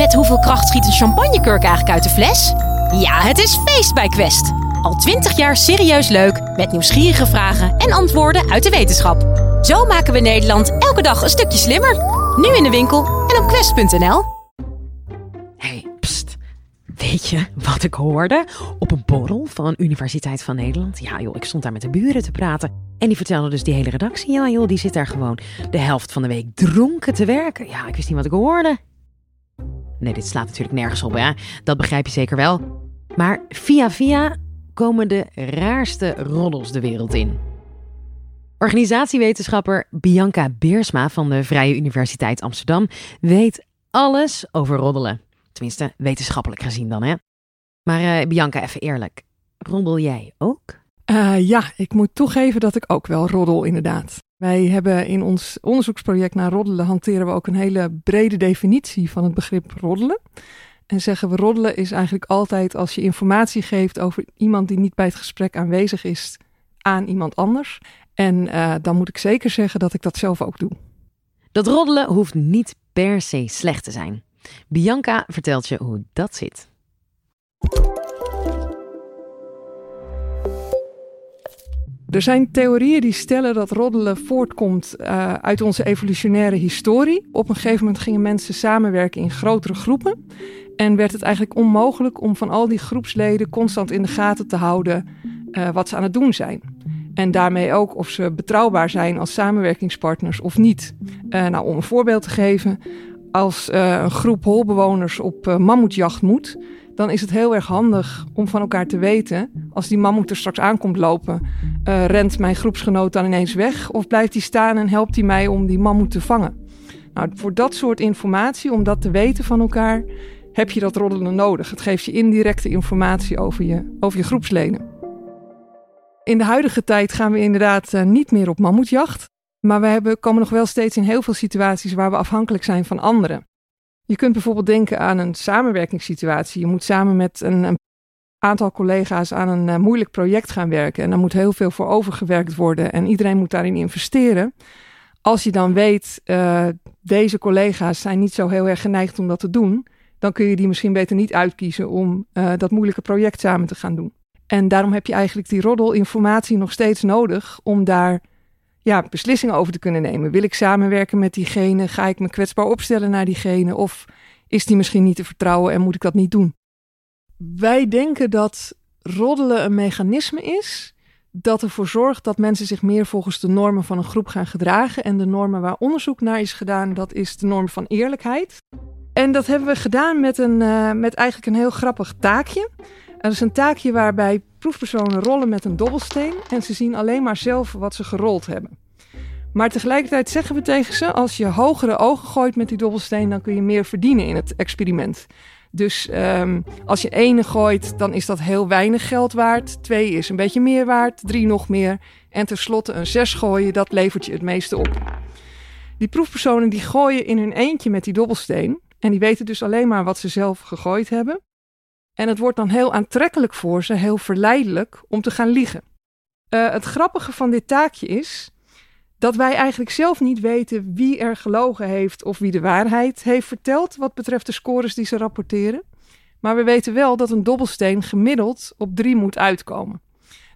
Met hoeveel kracht schiet een champagnekurk eigenlijk uit de fles? Ja, het is feest bij Quest. Al twintig jaar serieus leuk, met nieuwsgierige vragen en antwoorden uit de wetenschap. Zo maken we Nederland elke dag een stukje slimmer. Nu in de winkel en op quest.nl. Hey, pst. Weet je wat ik hoorde? Op een borrel van een Universiteit van Nederland. Ja joh, ik stond daar met de buren te praten. En die vertelden dus die hele redactie. Ja joh, die zit daar gewoon de helft van de week dronken te werken. Ja, ik wist niet wat ik hoorde. Nee, dit slaat natuurlijk nergens op, hè? Dat begrijp je zeker wel. Maar via via komen de raarste roddels de wereld in. Organisatiewetenschapper Bianca Beersma van de Vrije Universiteit Amsterdam weet alles over roddelen. Tenminste, wetenschappelijk gezien dan, hè? Maar eh, Bianca, even eerlijk. Roddel jij ook? Uh, ja, ik moet toegeven dat ik ook wel roddel, inderdaad. Wij hebben in ons onderzoeksproject naar roddelen hanteren we ook een hele brede definitie van het begrip roddelen. En zeggen we roddelen is eigenlijk altijd als je informatie geeft over iemand die niet bij het gesprek aanwezig is aan iemand anders. En uh, dan moet ik zeker zeggen dat ik dat zelf ook doe. Dat roddelen hoeft niet per se slecht te zijn. Bianca vertelt je hoe dat zit. Er zijn theorieën die stellen dat roddelen voortkomt uh, uit onze evolutionaire historie. Op een gegeven moment gingen mensen samenwerken in grotere groepen. En werd het eigenlijk onmogelijk om van al die groepsleden constant in de gaten te houden uh, wat ze aan het doen zijn. En daarmee ook of ze betrouwbaar zijn als samenwerkingspartners of niet. Uh, nou, om een voorbeeld te geven. Als een groep holbewoners op mammoetjacht moet, dan is het heel erg handig om van elkaar te weten. Als die mammoet er straks aankomt lopen, uh, rent mijn groepsgenoot dan ineens weg? Of blijft hij staan en helpt hij mij om die mammoet te vangen? Nou, voor dat soort informatie, om dat te weten van elkaar, heb je dat roddelen nodig. Het geeft je indirecte informatie over je, over je groepsleden. In de huidige tijd gaan we inderdaad uh, niet meer op mammoetjacht. Maar we hebben, komen nog wel steeds in heel veel situaties waar we afhankelijk zijn van anderen. Je kunt bijvoorbeeld denken aan een samenwerkingssituatie. Je moet samen met een, aantal collega's aan een uh, moeilijk project gaan werken. En daar moet heel veel voor overgewerkt worden. En iedereen moet daarin investeren. Als je dan weet, uh, deze collega's zijn niet zo heel erg geneigd om dat te doen. Dan kun je die misschien beter niet uitkiezen om uh, dat moeilijke project samen te gaan doen. En daarom heb je eigenlijk die roddelinformatie nog steeds nodig om daar ja, beslissingen over te kunnen nemen. Wil ik samenwerken met diegene? Ga ik me kwetsbaar opstellen naar diegene? Of is die misschien niet te vertrouwen en moet ik dat niet doen? Wij denken dat roddelen een mechanisme is dat ervoor zorgt dat mensen zich meer volgens de normen van een groep gaan gedragen. En de normen waar onderzoek naar is gedaan, dat is de norm van eerlijkheid. En dat hebben we gedaan met, een, uh, met eigenlijk een heel grappig taakje. Dat is een taakje waarbij proefpersonen rollen met een dobbelsteen en ze zien alleen maar zelf wat ze gerold hebben. Maar tegelijkertijd zeggen we tegen ze: als je hogere ogen gooit met die dobbelsteen, dan kun je meer verdienen in het experiment. Dus um, als je ene gooit, dan is dat heel weinig geld waard. Twee is een beetje meer waard, drie nog meer. En tenslotte een zes gooien, dat levert je het meeste op. Die proefpersonen die gooien in hun eentje met die dobbelsteen. En die weten dus alleen maar wat ze zelf gegooid hebben. En het wordt dan heel aantrekkelijk voor ze, heel verleidelijk om te gaan liegen. Uh, het grappige van dit taakje is dat wij eigenlijk zelf niet weten wie er gelogen heeft of wie de waarheid heeft verteld wat betreft de scores die ze rapporteren. Maar we weten wel dat een dobbelsteen gemiddeld op drie moet uitkomen.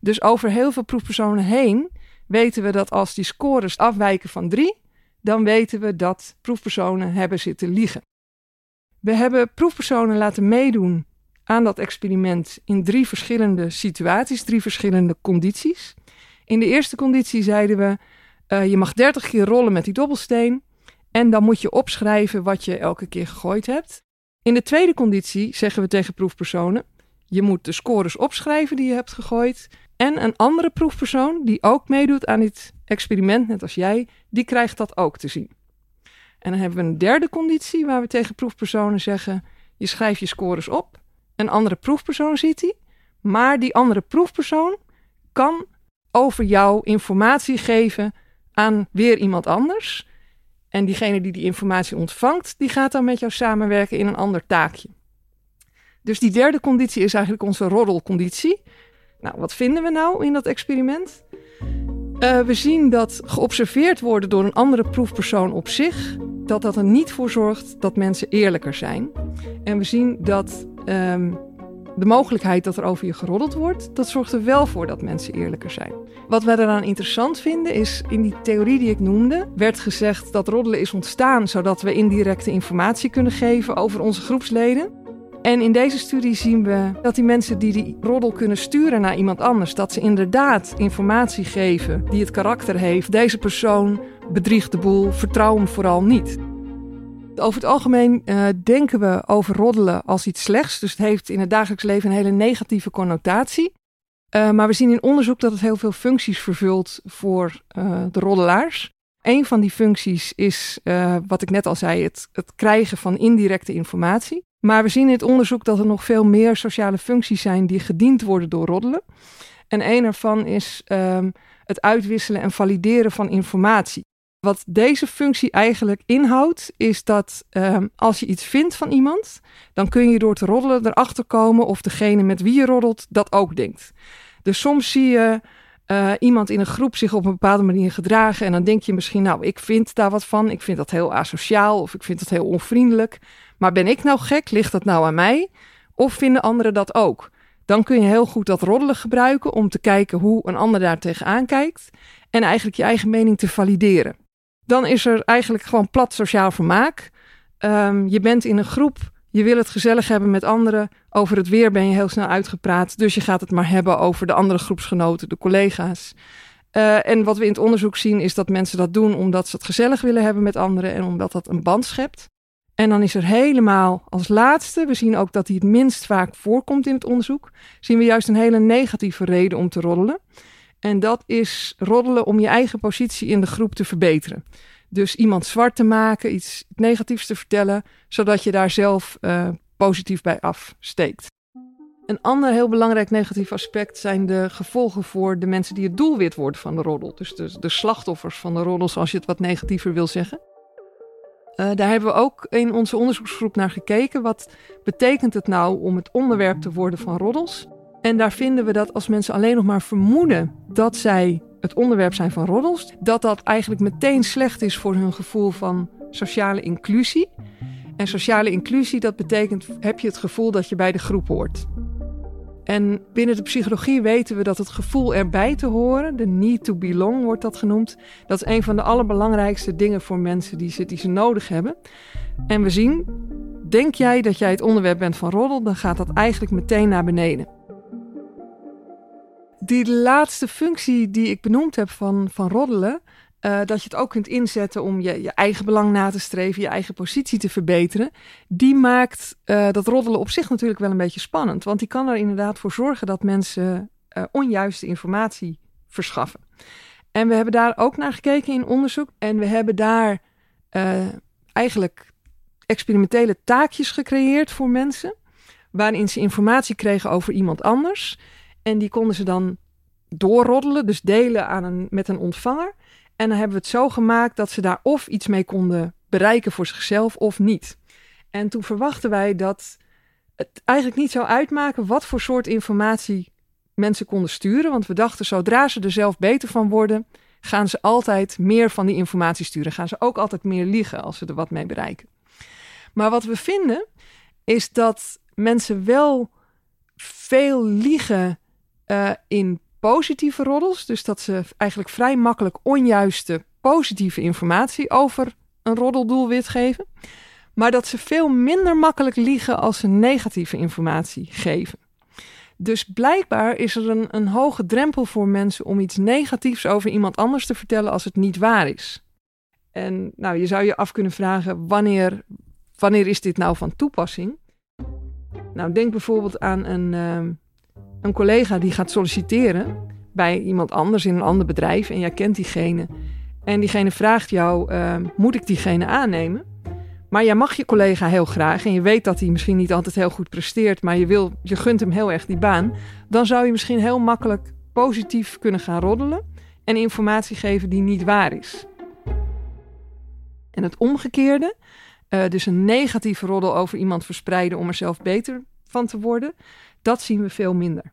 Dus over heel veel proefpersonen heen weten we dat als die scores afwijken van drie, dan weten we dat proefpersonen hebben zitten liegen. We hebben proefpersonen laten meedoen aan dat experiment in drie verschillende situaties, drie verschillende condities. In de eerste conditie zeiden we: uh, je mag 30 keer rollen met die dobbelsteen en dan moet je opschrijven wat je elke keer gegooid hebt. In de tweede conditie zeggen we tegen proefpersonen: je moet de scores opschrijven die je hebt gegooid. En een andere proefpersoon die ook meedoet aan dit experiment, net als jij, die krijgt dat ook te zien. En dan hebben we een derde conditie waar we tegen proefpersonen zeggen: je schrijft je scores op een andere proefpersoon ziet hij, maar die andere proefpersoon kan over jou informatie geven aan weer iemand anders. En diegene die die informatie ontvangt, die gaat dan met jou samenwerken in een ander taakje. Dus die derde conditie is eigenlijk onze roddelconditie. Nou, wat vinden we nou in dat experiment? Uh, we zien dat geobserveerd worden door een andere proefpersoon op zich dat dat er niet voor zorgt dat mensen eerlijker zijn. En we zien dat ehm, de mogelijkheid dat er over je geroddeld wordt, dat zorgt er wel voor dat mensen eerlijker zijn. Wat wij eraan interessant vinden is, in die theorie die ik noemde, werd gezegd dat roddelen is ontstaan zodat we indirecte informatie kunnen geven over onze groepsleden. En in deze studie zien we dat die mensen die die roddel kunnen sturen naar iemand anders, dat ze inderdaad informatie geven die het karakter heeft. Deze persoon bedriegt de boel, vertrouw hem vooral niet. Over het algemeen uh, denken we over roddelen als iets slechts. Dus het heeft in het dagelijks leven een hele negatieve connotatie. Uh, maar we zien in onderzoek dat het heel veel functies vervult voor uh, de roddelaars. Een van die functies is, wat ik net al zei, het, het krijgen van indirecte informatie. Maar we zien in het onderzoek dat er nog veel meer sociale functies zijn die gediend worden door roddelen. En een ervan is um, het uitwisselen en valideren van informatie. Wat deze functie eigenlijk inhoudt, is dat um, als je iets vindt van iemand, dan kun je door te roddelen erachter komen of degene met wie je roddelt dat ook denkt. Dus soms zie je uh, iemand in een groep zich op een bepaalde manier gedragen en dan denk je misschien, nou, ik vind daar wat van, ik vind dat heel asociaal of ik vind dat heel onvriendelijk. Maar ben ik nou gek? Ligt dat nou aan mij? Of vinden anderen dat ook? Dan kun je heel goed dat roddelen gebruiken om te kijken hoe een ander daar tegenaan kijkt en eigenlijk je eigen mening te valideren. Dan is er eigenlijk gewoon plat sociaal vermaak. Um, je bent in een groep, je wil het gezellig hebben met anderen. Over het weer ben je heel snel uitgepraat, dus je gaat het maar hebben over de andere groepsgenoten, de collega's. Uh, en wat we in het onderzoek zien is dat mensen dat doen omdat ze het gezellig willen hebben met anderen en omdat dat een band schept. En dan is er helemaal als laatste, we zien ook dat hij het minst vaak voorkomt in het onderzoek, zien we juist een hele negatieve reden om te roddelen. En dat is roddelen om je eigen positie in de groep te verbeteren. Dus iemand zwart te maken, iets negatiefs te vertellen, zodat je daar zelf uh, positief bij afsteekt. Een ander heel belangrijk negatief aspect zijn de gevolgen voor de mensen die het doelwit worden van de roddel. Dus de, de slachtoffers van de roddel, zoals je het wat negatiever wil zeggen. Uh, daar hebben we ook in onze onderzoeksgroep naar gekeken. Wat betekent het nou om het onderwerp te worden van roddels? En daar vinden we dat als mensen alleen nog maar vermoeden dat zij het onderwerp zijn van roddels, dat dat eigenlijk meteen slecht is voor hun gevoel van sociale inclusie. En sociale inclusie, dat betekent, heb je het gevoel dat je bij de groep hoort. En binnen de psychologie weten we dat het gevoel erbij te horen, de need to belong wordt dat genoemd, dat is een van de allerbelangrijkste dingen voor mensen die ze, die ze nodig hebben. En we zien, denk jij dat jij het onderwerp bent van roddel, dan gaat dat eigenlijk meteen naar beneden. Die laatste functie die ik benoemd heb van, van roddelen, uh, dat je het ook kunt inzetten om je, je eigen belang na te streven, je eigen positie te verbeteren. Die maakt uh, dat roddelen op zich natuurlijk wel een beetje spannend. Want die kan er inderdaad voor zorgen dat mensen uh, onjuiste informatie verschaffen. En we hebben daar ook naar gekeken in onderzoek. En we hebben daar eigenlijk experimentele taakjes gecreëerd voor mensen. Waarin ze informatie kregen over iemand anders. En die konden ze dan doorroddelen, dus delen aan een, met een ontvanger. En dan hebben we het zo gemaakt dat ze daar of iets mee konden bereiken voor zichzelf of niet. En toen verwachten wij dat het eigenlijk niet zou uitmaken wat voor soort informatie mensen konden sturen. Want we dachten, zodra ze er zelf beter van worden, gaan ze altijd meer van die informatie sturen. Gaan ze ook altijd meer liegen als ze er wat mee bereiken. Maar wat we vinden, is dat mensen wel veel liegen uh, in positieve roddels. Dus dat ze eigenlijk vrij makkelijk onjuiste positieve informatie over een roddeldoelwit geven. Maar dat ze veel minder makkelijk liegen als ze negatieve informatie geven. Dus blijkbaar is er een, een hoge drempel voor mensen om iets negatiefs over iemand anders te vertellen als het niet waar is. En nou, je zou je af kunnen vragen: wanneer, wanneer is dit nou van toepassing? Nou, denk bijvoorbeeld aan een, uh, een collega die gaat solliciteren bij iemand anders in een ander bedrijf en jij kent diegene. En diegene vraagt jou: uh, moet ik diegene aannemen? Maar jij mag je collega heel graag en je weet dat hij misschien niet altijd heel goed presteert, maar je, wil, je gunt hem heel erg die baan. Dan zou je misschien heel makkelijk positief kunnen gaan roddelen en informatie geven die niet waar is. En het omgekeerde, uh, dus een negatieve roddel over iemand verspreiden om er zelf beter van te worden, dat zien we veel minder.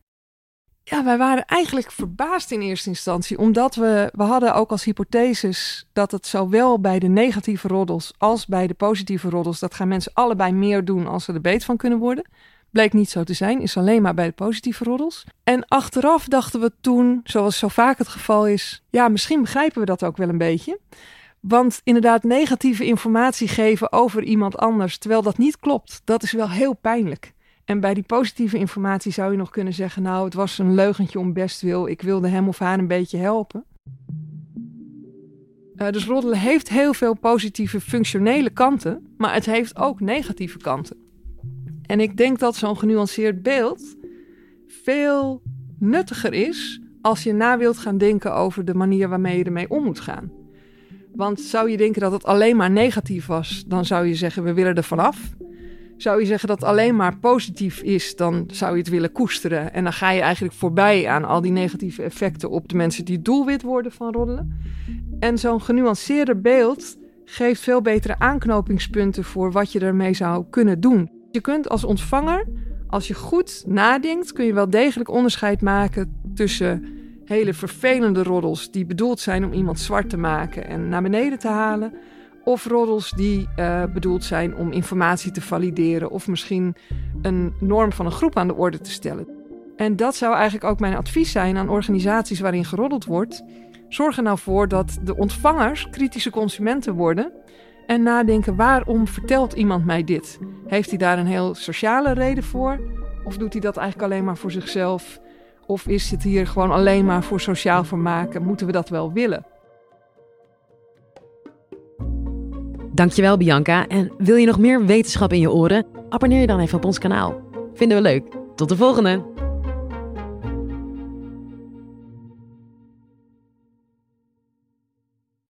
Ja, wij waren eigenlijk verbaasd in eerste instantie, omdat we, we hadden ook als hypotheses dat het zowel bij de negatieve roddels als bij de positieve roddels, dat gaan mensen allebei meer doen als ze er beet van kunnen worden. Bleek niet zo te zijn, is alleen maar bij de positieve roddels. En achteraf dachten we toen, zoals zo vaak het geval is, ja, misschien begrijpen we dat ook wel een beetje. Want inderdaad, negatieve informatie geven over iemand anders, terwijl dat niet klopt, dat is wel heel pijnlijk. En bij die positieve informatie zou je nog kunnen zeggen: Nou, het was een leugentje om bestwil. Ik wilde hem of haar een beetje helpen. Uh, dus roddelen heeft heel veel positieve functionele kanten, maar het heeft ook negatieve kanten. En ik denk dat zo'n genuanceerd beeld veel nuttiger is als je na wilt gaan denken over de manier waarmee je ermee om moet gaan. Want zou je denken dat het alleen maar negatief was, dan zou je zeggen: we willen er vanaf. Zou je zeggen dat alleen maar positief is, dan zou je het willen koesteren. En dan ga je eigenlijk voorbij aan al die negatieve effecten op de mensen die doelwit worden van roddelen. En zo'n genuanceerder beeld geeft veel betere aanknopingspunten voor wat je ermee zou kunnen doen. Je kunt als ontvanger, als je goed nadenkt, kun je wel degelijk onderscheid maken tussen hele vervelende roddels die bedoeld zijn om iemand zwart te maken en naar beneden te halen. Of roddels die uh, bedoeld zijn om informatie te valideren of misschien een norm van een groep aan de orde te stellen. En dat zou eigenlijk ook mijn advies zijn aan organisaties waarin geroddeld wordt. Zorg er nou voor dat de ontvangers kritische consumenten worden en nadenken waarom vertelt iemand mij dit? Heeft hij daar een heel sociale reden voor? Of doet hij dat eigenlijk alleen maar voor zichzelf? Of is het hier gewoon alleen maar voor sociaal vermaken? Moeten we dat wel willen? Dankjewel Bianca. En wil je nog meer wetenschap in je oren? Abonneer je dan even op ons kanaal. Vinden we leuk. Tot de volgende!